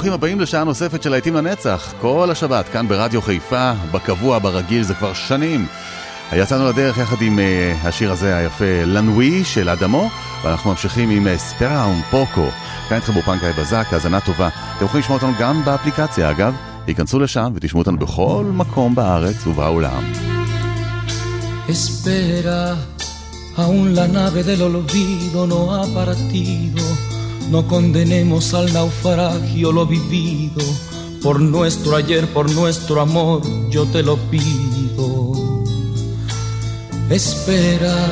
ברוכים הבאים לשעה נוספת של להיטים לנצח, כל השבת, כאן ברדיו חיפה, בקבוע, ברגיל, זה כבר שנים. יצאנו לדרך יחד עם uh, השיר הזה היפה, לנווי של אדמו, ואנחנו ממשיכים עם uh, ספרה אונפוקו. כאן איתכם גיא בזק, האזנה טובה. אתם יכולים לשמוע אותנו גם באפליקציה, אגב. היכנסו לשם ותשמעו אותנו בכל מקום בארץ ובעולם. Espera, aún la nave del olvido no ha partido. No condenemos al naufragio lo vivido. Por nuestro ayer, por nuestro amor, yo te lo pido. Espera,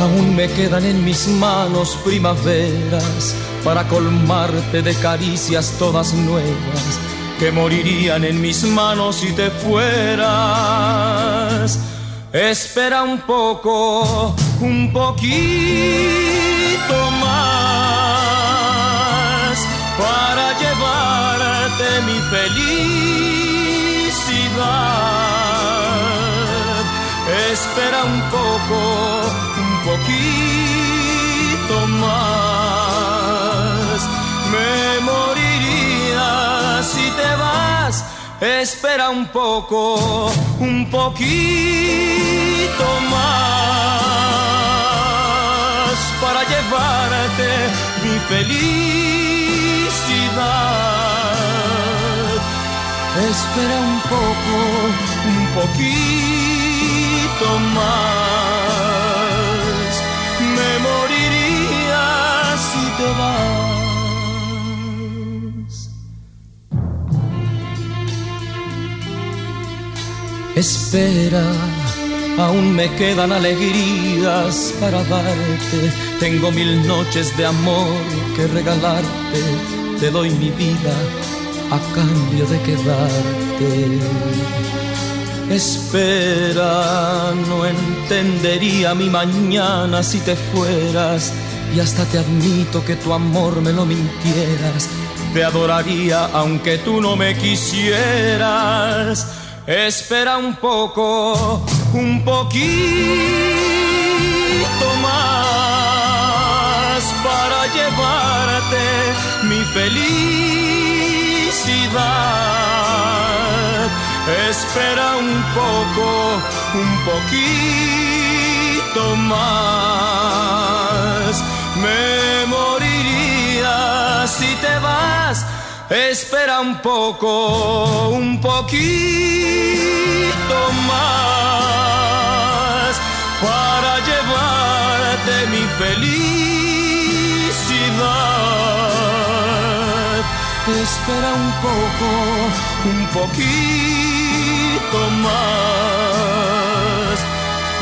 aún me quedan en mis manos primaveras para colmarte de caricias todas nuevas que morirían en mis manos si te fueras. Espera un poco, un poquito más Espera un poco, un poquito más. Me moriría si te vas. Espera un poco, un poquito más para llevarte mi felicidad. Espera un poco, un poquito más. Me moriría si te vas. Espera, aún me quedan alegrías para darte. Tengo mil noches de amor que regalarte. Te doy mi vida a cambio de quedarte. Espera, no entendería mi mañana si te fueras. Y hasta te admito que tu amor me lo mintieras. Te adoraría aunque tú no me quisieras. Espera un poco, un poquito más para llevarte mi felicidad. Espera un poco, un poquito más. Me moriría si te vas. Espera un poco, un poquito más para llevarte mi felicidad. Espera un poco, un poquito más.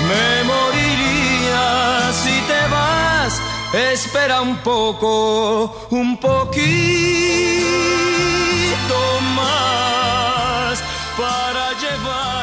Me moriría si te vas. Espera un poco, un poquito más para llevarte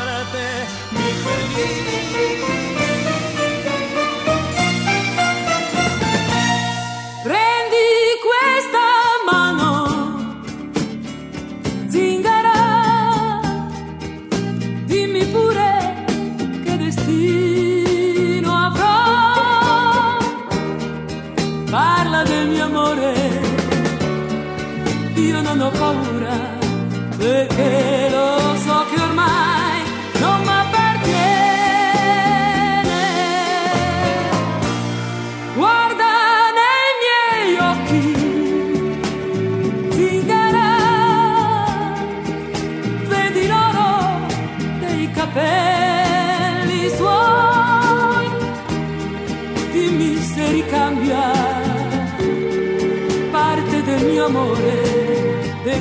ho paura, perché lo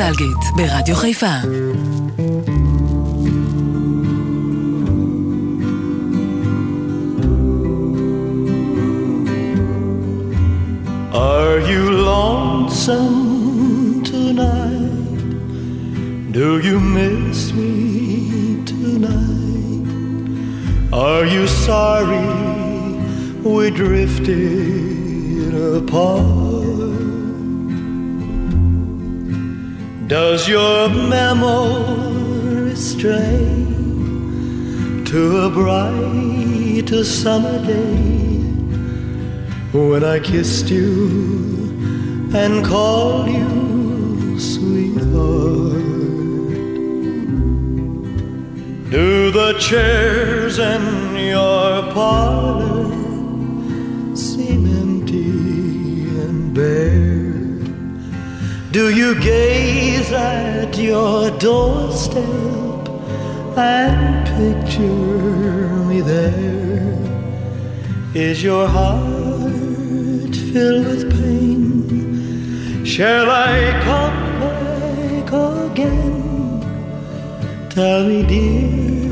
נוסטלגית ברדיו חיפה. Are you lonesome tonight? Do you miss me tonight? Are you sorry we drifted apart? Does your memory stray to a bright summer day when I kissed you and called you sweetheart. Do the chairs in your parlor Do you gaze at your doorstep and picture me there? Is your heart filled with pain? Shall I come back again? Tell me, dear,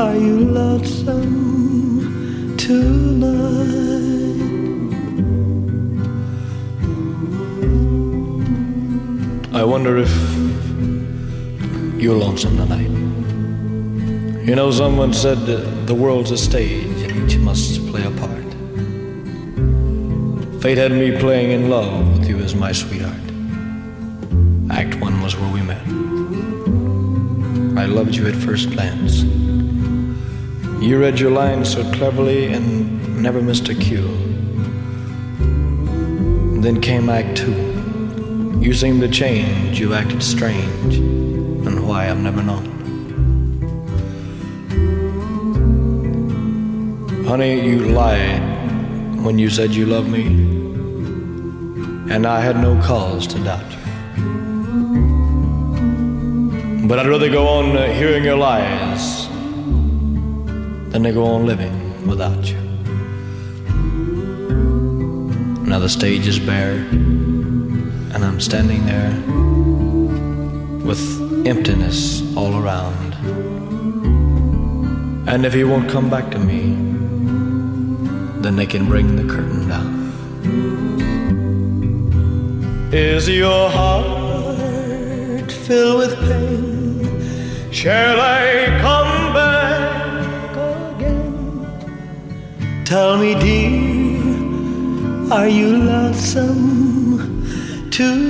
are you lonesome tonight? I wonder if you're lonesome tonight. You know, someone said the world's a stage and each must play a part. Fate had me playing in love with you as my sweetheart. Act one was where we met. I loved you at first glance. You read your lines so cleverly and never missed a cue. Then came Act Two. You seemed to change, you acted strange, and why I've never known. Honey, you lied when you said you loved me, and I had no cause to doubt you. But I'd rather go on hearing your lies than to go on living without you. Now the stage is bare, and I'm standing there with emptiness all around. And if he won't come back to me, then they can bring the curtain down. Is your heart filled with pain? Shall I come back again? Tell me, dear, are you lonesome tonight?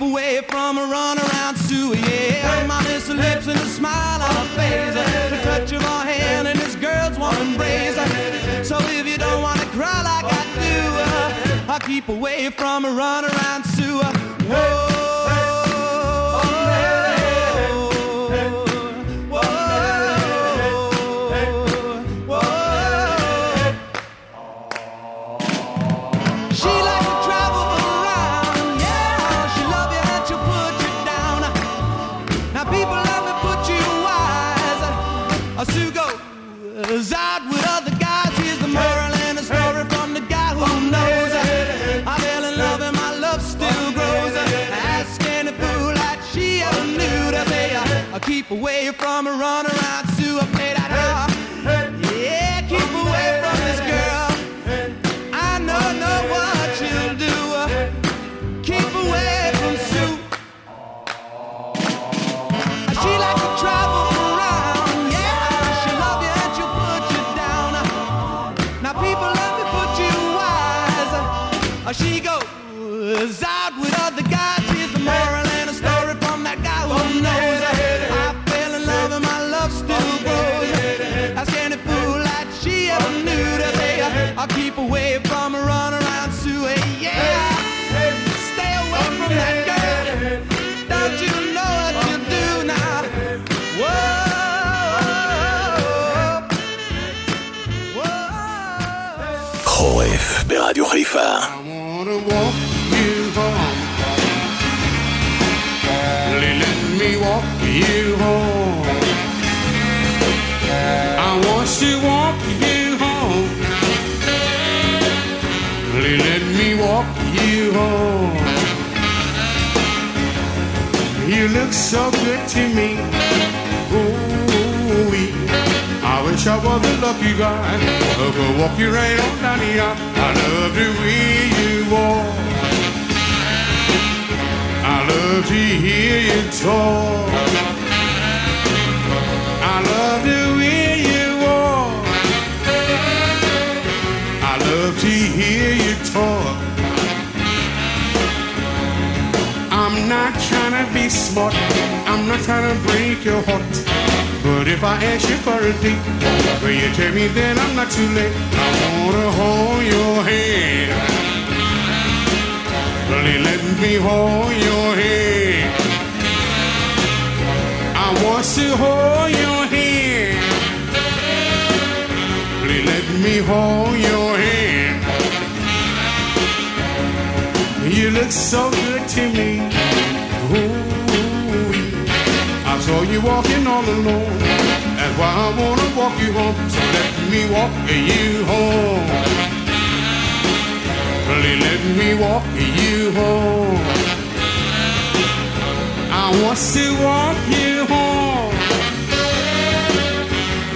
Away from a run around Sue. Yeah, my her lips and a smile on her face, the touch of her hand and this girl's warm embrace. So if you don't wanna cry like I do, uh, I'll keep away from a run around Sue. Whoa. I'll keep away from a run around Sue. Yeah, stay away from that girl. Don't you know what you do now? Whoa, whoa. חורף ברדיו חיפה. I wanna walk you home. Let me walk you walk you home. You look so good to me. Ooh, I wish I was a lucky guy who could walk you right on down the. I love the way you walk. I love to hear you talk. I love the way you walk. I love to hear you talk. Not trying to be smart. I'm not trying to break your heart. But if I ask you for a date, will you tell me then I'm not too late? I wanna hold your hand. Please let me hold your hand. I want to hold your hand. Please let me hold your hand. You look so good to me. I saw you walking all alone. That's why I wanna walk you home. So let me walk you home. Please let me walk you home. I want to walk you home.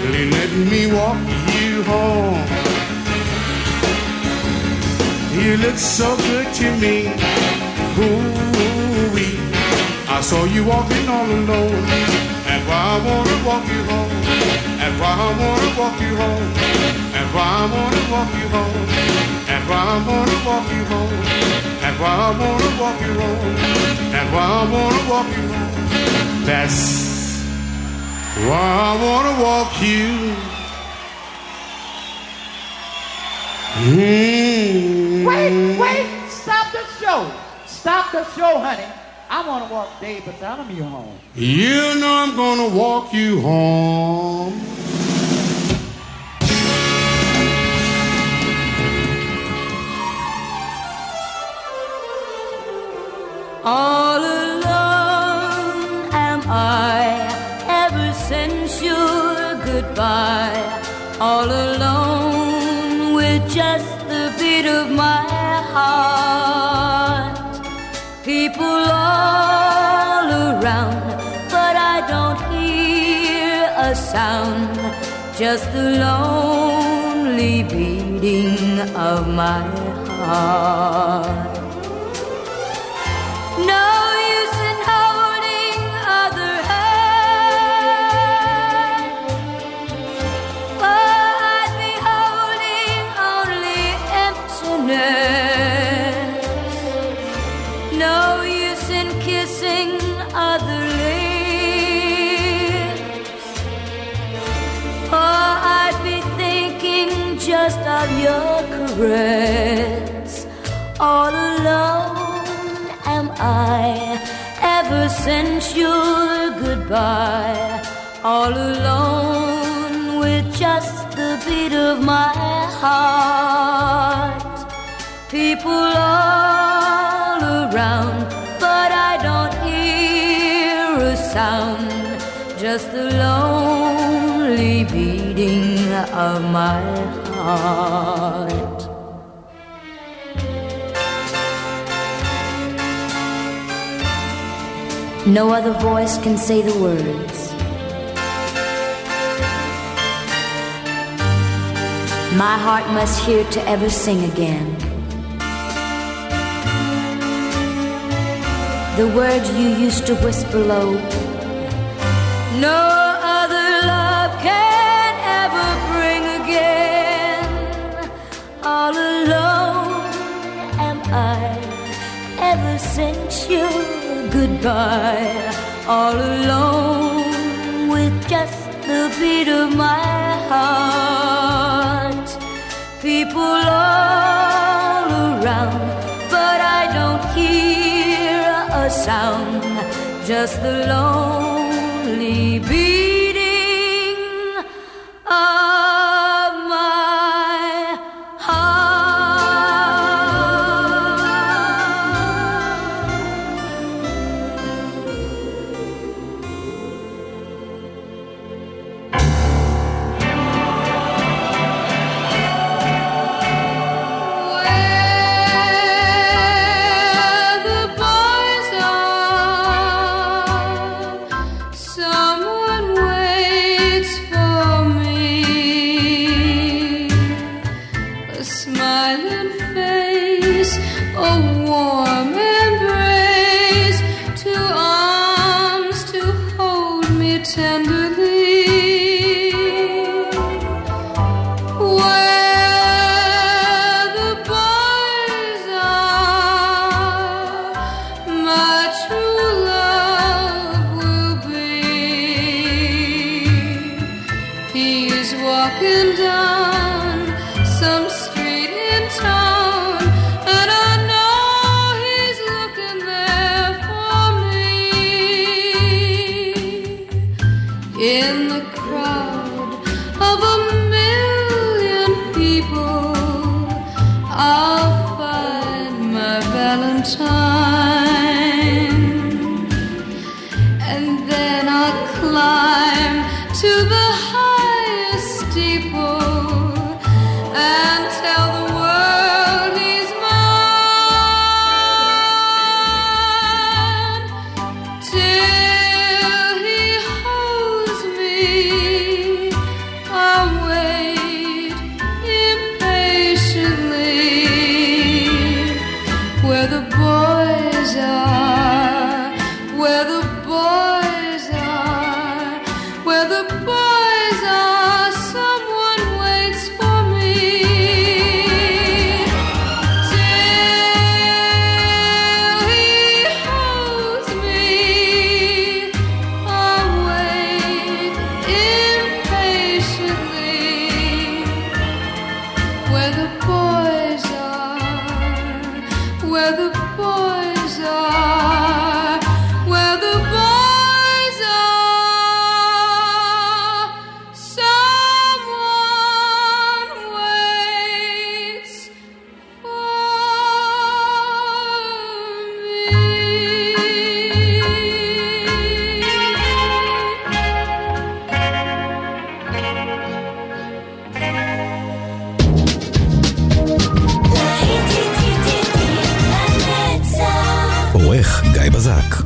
Please let me walk you home. You look so good to me. Ooh, saw you walking all alone. That's why I wanna walk you home. That's why I wanna walk you home. That's why I wanna walk you home. That's why I wanna walk you home. That's why I wanna walk you home. That's why I wanna walk you home. That's why I wanna walk you. Mm. Wait, wait, stop the show. Stop the show, honey. I want to walk Dave Bartholomew home. You know I'm going to walk you home. All alone am I ever since your goodbye. All alone with just the beat of my heart. People all around, but I don't hear a sound. Just the lonely beating of my heart. No just of your caress. All alone am I ever since your goodbye. All alone with just the beat of my heart. People all around, but I don't hear a sound. Just the lonely beating of my heart. No other voice can say the words. My heart must hear to ever sing again. The words you used to whisper low. No ever since your goodbye. All alone with just the beat of my heart. People all around, but I don't hear a sound. Just the lonely beating In the crowd of a million people, I'll find my Valentine. איתי בזק.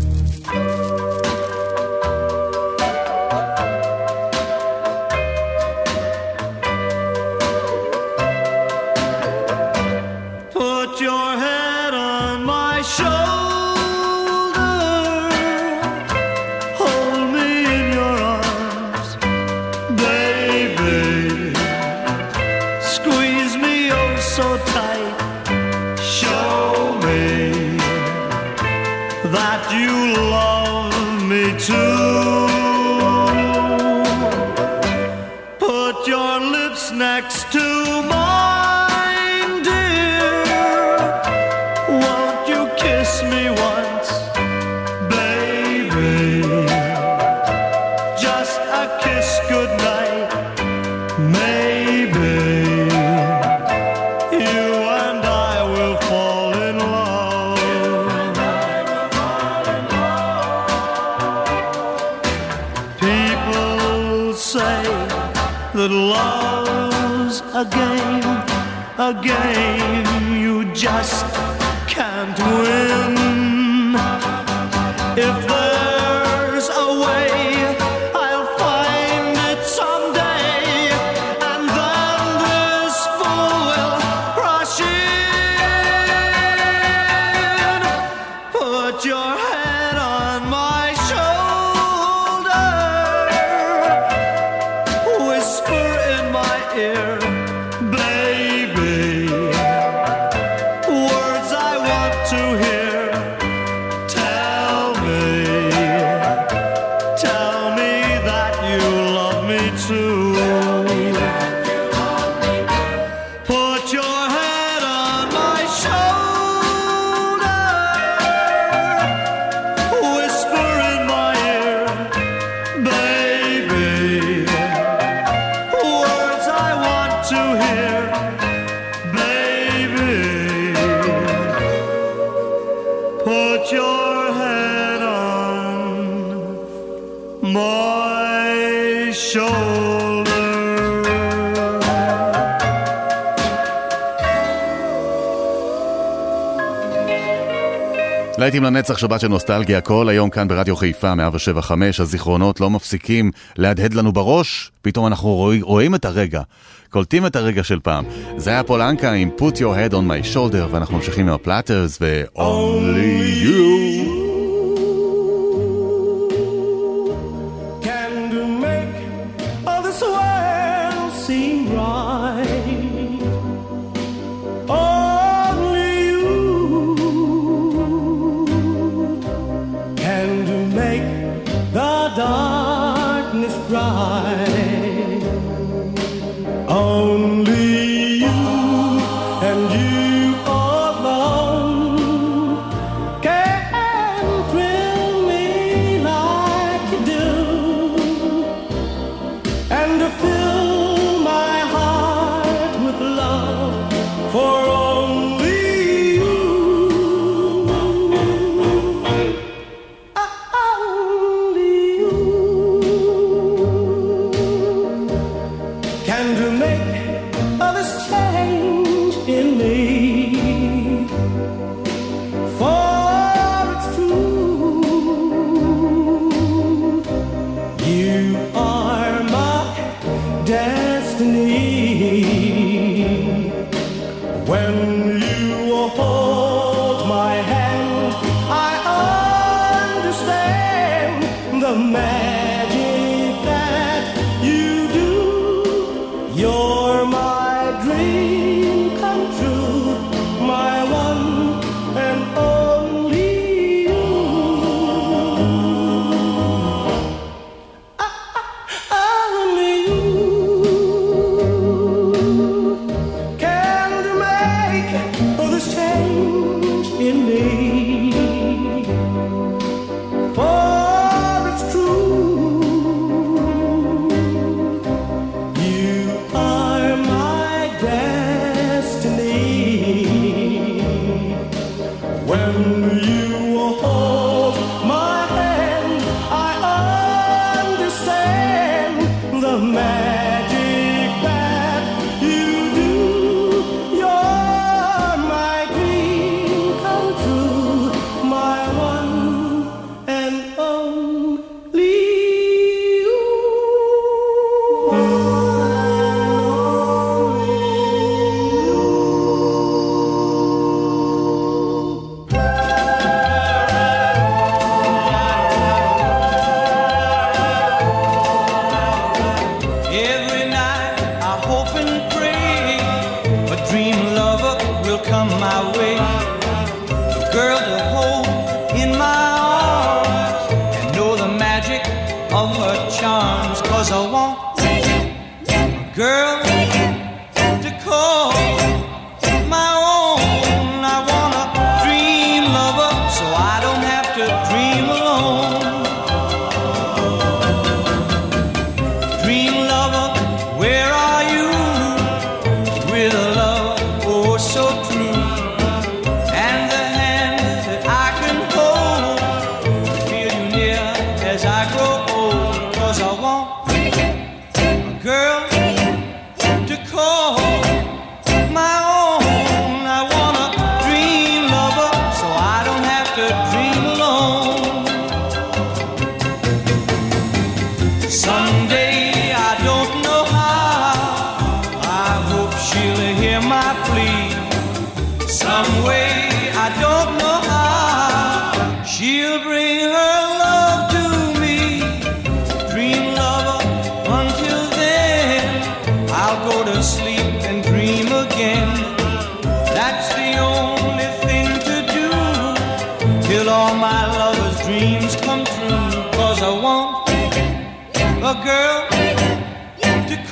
להיטים לנצח, שבת של נוסטלגיה, כל היום כאן ברדיו חיפה, 175, הזיכרונות לא מפסיקים להדהד לנו בראש, פתאום אנחנו רואים, רואים את הרגע, קולטים את הרגע של פעם. זה היה פולנקה עם put your head on my shoulder, ואנחנו ממשיכים עם הפלאטרס ו-only you.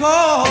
To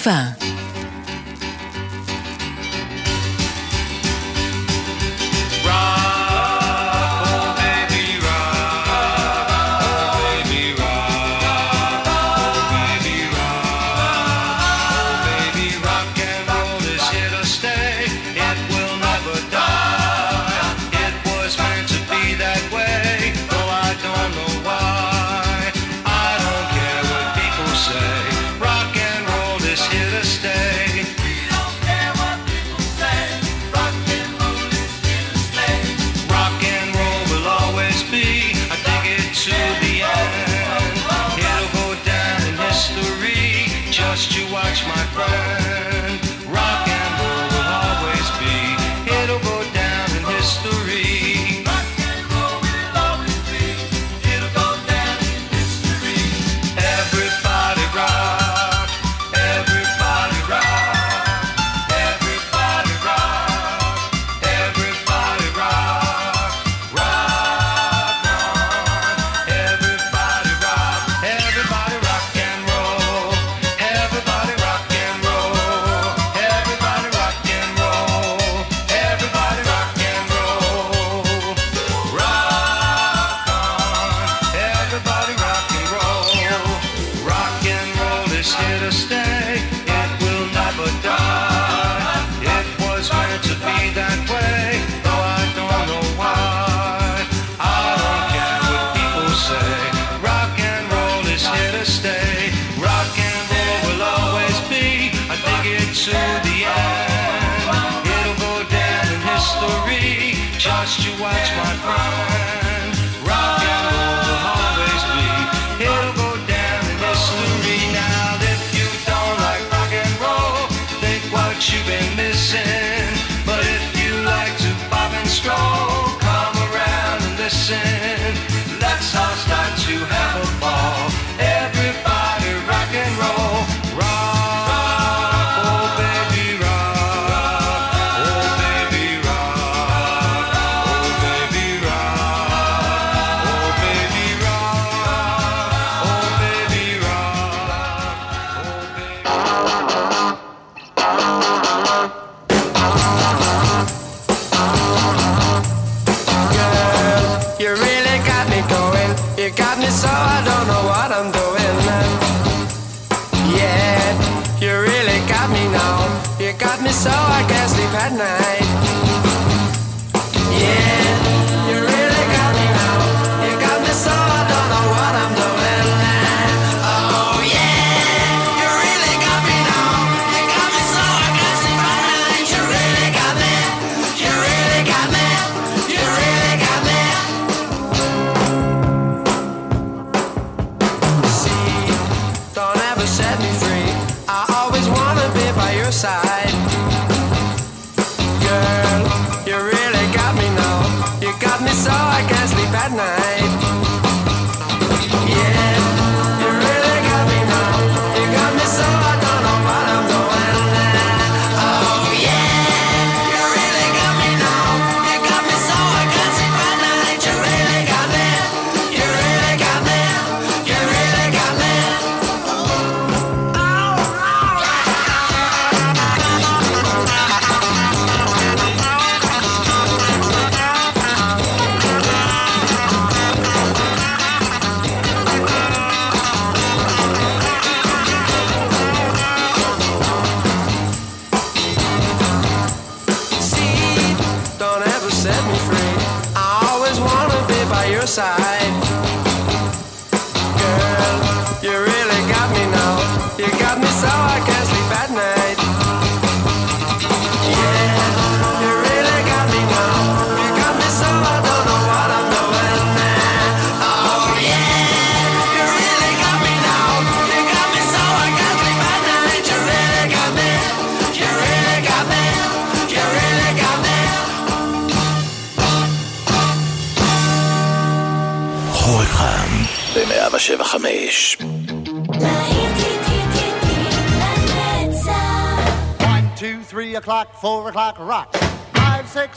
F1.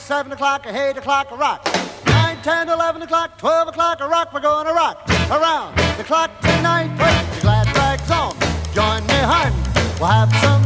7 o'clock, 8 o'clock, a rock. 9, 10, 11 o'clock, 12 o'clock, a rock, we're going to rock. Around the clock tonight, put the glad rags on. Join me, hon, we'll have some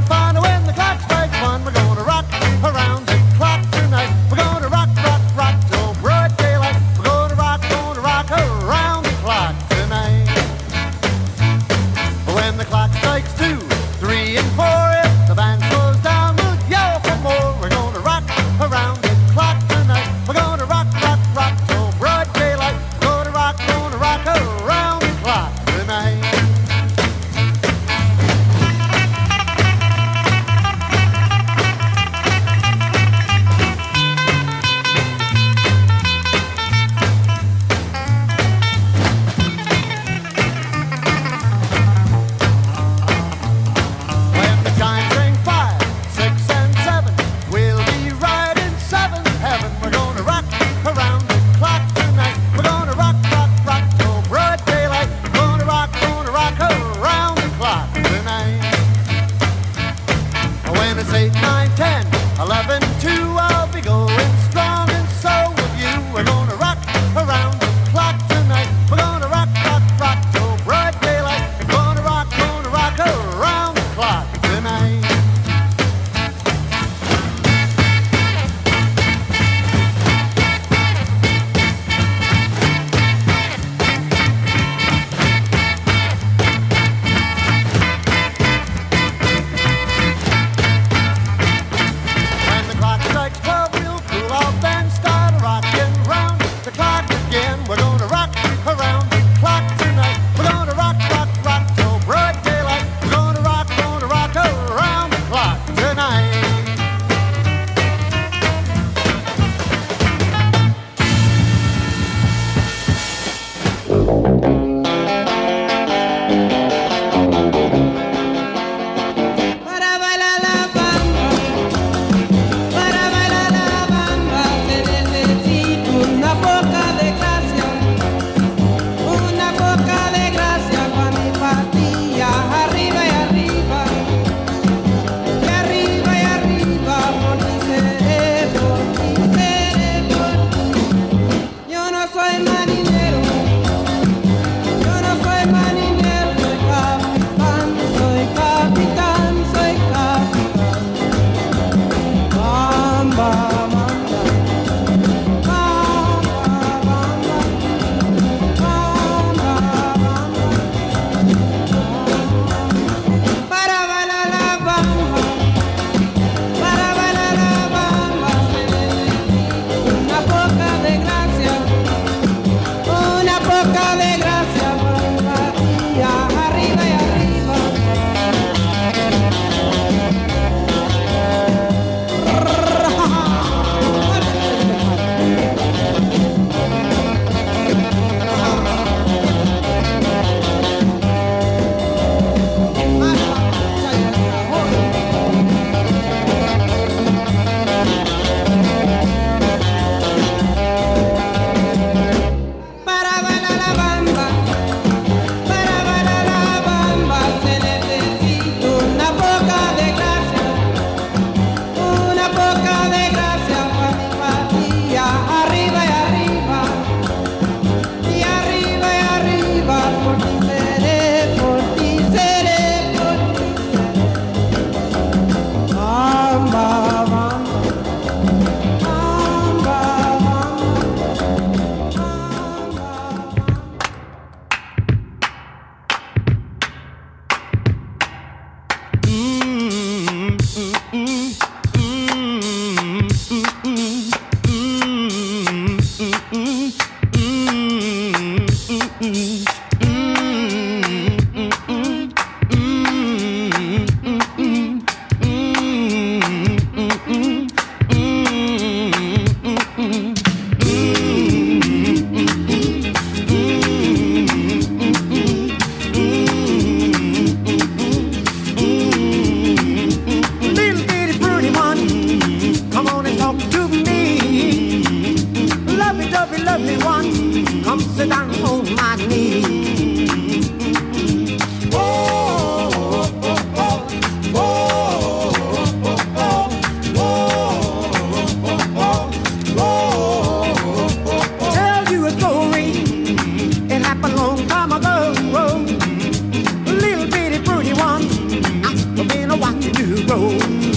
road.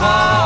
I'd